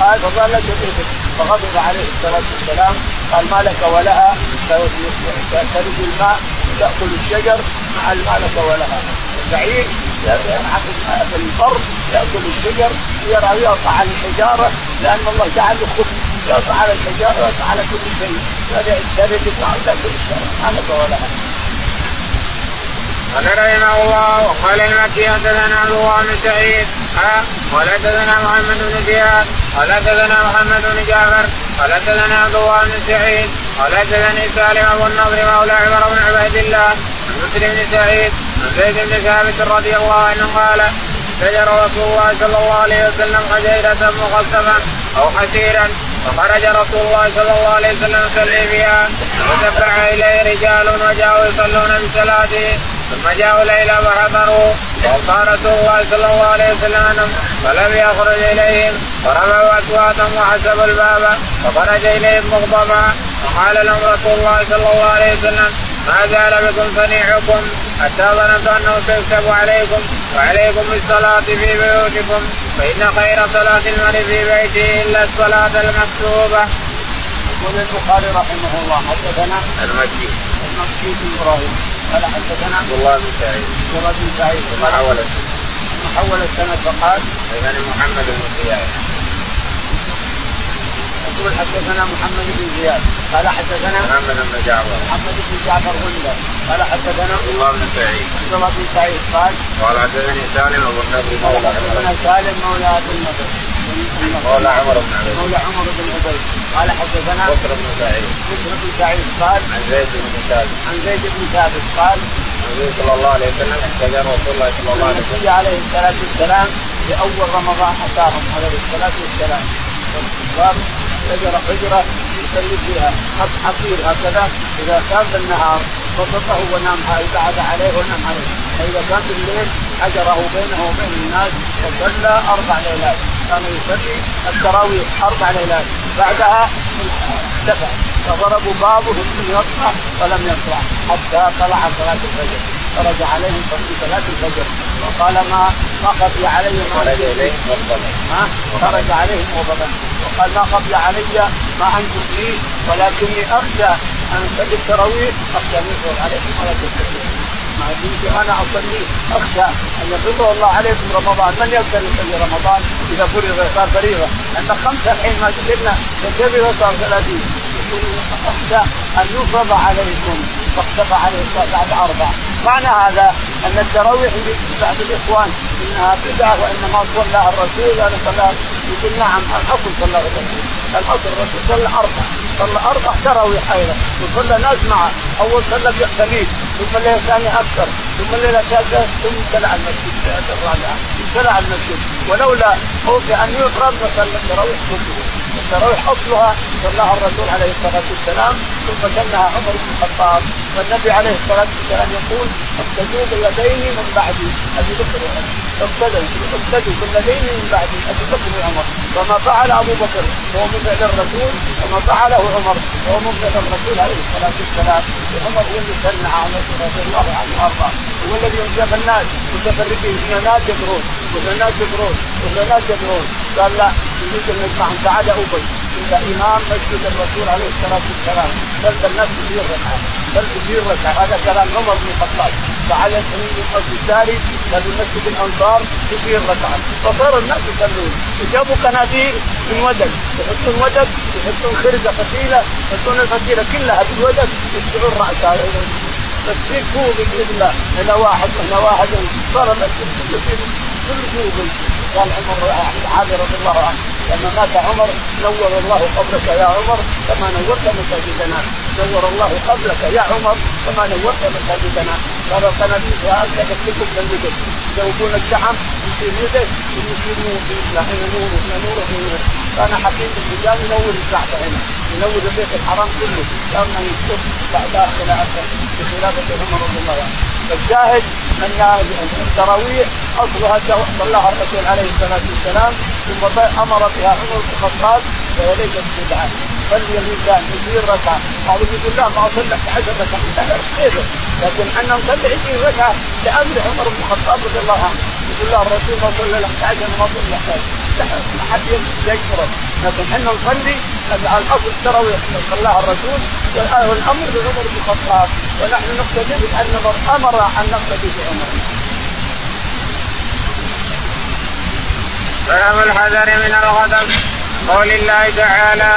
قال فضالة الإبل. فغضب عليه الصلاة والسلام. قال ما لك ولها؟ ترد الماء تأكل الشجر. مع ما لك ولها؟ البعير في البر يأكل الشجر يقطع على الحجارة لأن الله جعله خبز يقطع على الحجارة ويقطع على كل شيء. الماء وتاكل الشجر لك ولها قال رحمه الله وقال المكي حدثنا عبد الله بن سعيد قال حدثنا محمد بن زياد قال حدثنا محمد بن جعفر قال حدثنا عبد الله بن سعيد قال حدثني سالم ابو النضر مولى عمر بن عبيد الله عن مسلم بن سعيد عن زيد بن ثابت رضي الله عنه قال شجر رسول الله صلى الله عليه وسلم حجيرة مخصفا أو حسيرا فخرج رسول الله صلى الله عليه وسلم يصلي بها ودفع إليه رجال وجاءوا يصلون بصلاته ثم جاءوا ليلى فحضروا وقال رسول الله صلى الله عليه وسلم فلم يخرج إليهم فرموا اصواتهم وحسبوا الباب فخرج إليهم مغضبا وقال لهم رسول الله صلى الله عليه وسلم ما زال بكم صنيعكم؟ حتى ظننت أنه سيكتب عليكم وعليكم بالصلاه في بيوتكم. فإن خير صلاة المرء في بيته إلا الصلاة المكتوبة. يقول البخاري رحمه الله حدثنا المكي. المكي بن إبراهيم. قال حدثنا عبد الله بن سعيد. عبد الله بن سعيد. ثم حول ثم حول السند فقال حدثني محمد بن زياد يقول حدثنا محمد بن زياد قال حدثنا محمد بن جعفر. محمد بن جعفر غندر قال حدثنا عبد الله بن سعيد. عبد الله بن سعيد قال قال حدثني سالم ابو النضر قال مولى حدثنا سالم مولى ابي النضر مولى عمر بن عبيد. مولى عمر بن عبيد. قال حدثنا بكر بن سعيد. بكر بن سعيد قال عن زيد بن ثابت. عن زيد بن ثابت قال النبي صلى الله عليه وسلم احتجر رسول الله صلى الله عليه وسلم. النبي عليه الصلاة والسلام في اول رمضان اتاهم عليه الصلاة والسلام. حجره حجرة يصلي فيها. حصير هكذا. إذا كان بالنهار بسطه ونام بعد عليه ونام عليه فإذا كان بالليل حجره بينه وبين الناس وصلى أربع ليلات. كان يصلي التراويح أربع ليلات. بعدها دفع فضربوا بعضهم يطلع فلم يطلع حتى طلع صلاة الفجر. خرج عليهم في صلاة الفجر. وقال ما ما خفي علي ما خرج اليهم غضبا ها؟ خرج عليهم غضبا وقال ما خفي علي ما أنتم فيه ولكني أخشى أن اصلي التراويح أخشى أن يفرض عليكم ولا تستطيعون ما كنت أنا أصلي أخشى أن يفرض الله عليكم رمضان. من يقدر يصلي رمضان إذا فرض صار فريضه ان خمسه الحين ما قدرنا نكبر صار ثلاثين؟ يقول أخشى أن يفرض عليكم فاختفى عليه بعد أربع معنى هذا أن التراويح بعض الإخوان إنها بدعة وإنما صلى الرسول أنا صلى يقول نعم الاصل صلى الرسول. الاصل الرسول صلى أربع صلى أربع تراويح أيضا. وصلى ناس معه أول صلى بيحتميل ثم الليلة الثانية أكثر. ثم الليلة الثالثة ثم ابتلع المسجد. الرابعة ابتلع المسجد. ولولا خوف أن يفرض لصلى التراويح كله التراويح أصلها صلاها الرسول عليه الصلاة والسلام. ثم سنها عمر بن الخطاب والنبي عليه الصلاة والسلام يقول اقتدوا بالذين من بعدي أبي بكر وعمر. اقتدوا اقتدوا بالذين من بعدي أبي بكر وعمر. وما فعل أبو بكر هو من فعل الرسول وما فعله عمر هو من فعل الرسول عليه الصلاة والسلام. وعمر هو اللي سنع عمر رضي الله عنه وأرضاه. هو الذي ينجب الناس متفرقين من الناس يدرون ومن الناس يدرون ومن الناس يدرون قال لا يريد ان نجمعهم تعالى أبي انت إمام مسجد الرسول عليه الصلاة والسلام. بل الناس كثير ركعة. بل كثير ركعة. هذا كلام عمر بن الخطاب. فعلى المسجد الثاني بل مسجد الأنصار كثير ركعة. فصار الناس يصلون. وجابوا قناديل من ودك يحطون ودك يحطون خرقه فتيلة يحطون الفتيلة كلها بالودك يتبعون راسها تصير فوق بإذن الله. هنا واحد هنا واحد. صار المسجد كله كل فوق. قال عمر علي رضي الله عنه. لما مات عمر نور الله قبرك يا عمر كما نورت مساجدنا. نور الله قبرك يا عمر كما نورت مساجدنا. قال القناديل هكذا تكتب من الوجه يذوبون الدعم يصير يدك ويصير نور هنا نور هنا نور هنا نور كان حكيم الرجال ينور الكعبه هنا ينور البيت الحرام كله. لما يشوف بعد آخر بخلافة عمر رضي الله عنه. فالشاهد ان التراويح أصلها صلاها الرسول عليه الصلاة والسلام ثم أمر بها عمر بن الخطاب وهي ليست بدعه صلي الانسان 20 ركعه بعضهم يقول لا ما أصلي 10 ركعات كيف لكن إحنا نصلي 20 ركعه لأمر عمر بن الخطاب رضي الله عنه. يقول له الرسول ما صلى لك 10 ما صلى لك ما حد يشكرك لكن إحنا نصلي الأصل التراويح. صلاها الرسول والأمر بعمر بن الخطاب. ونحن نقتدي بأن أمر أن نقتدي بعمر. باب الحذر من الغضب. قول الله تعالى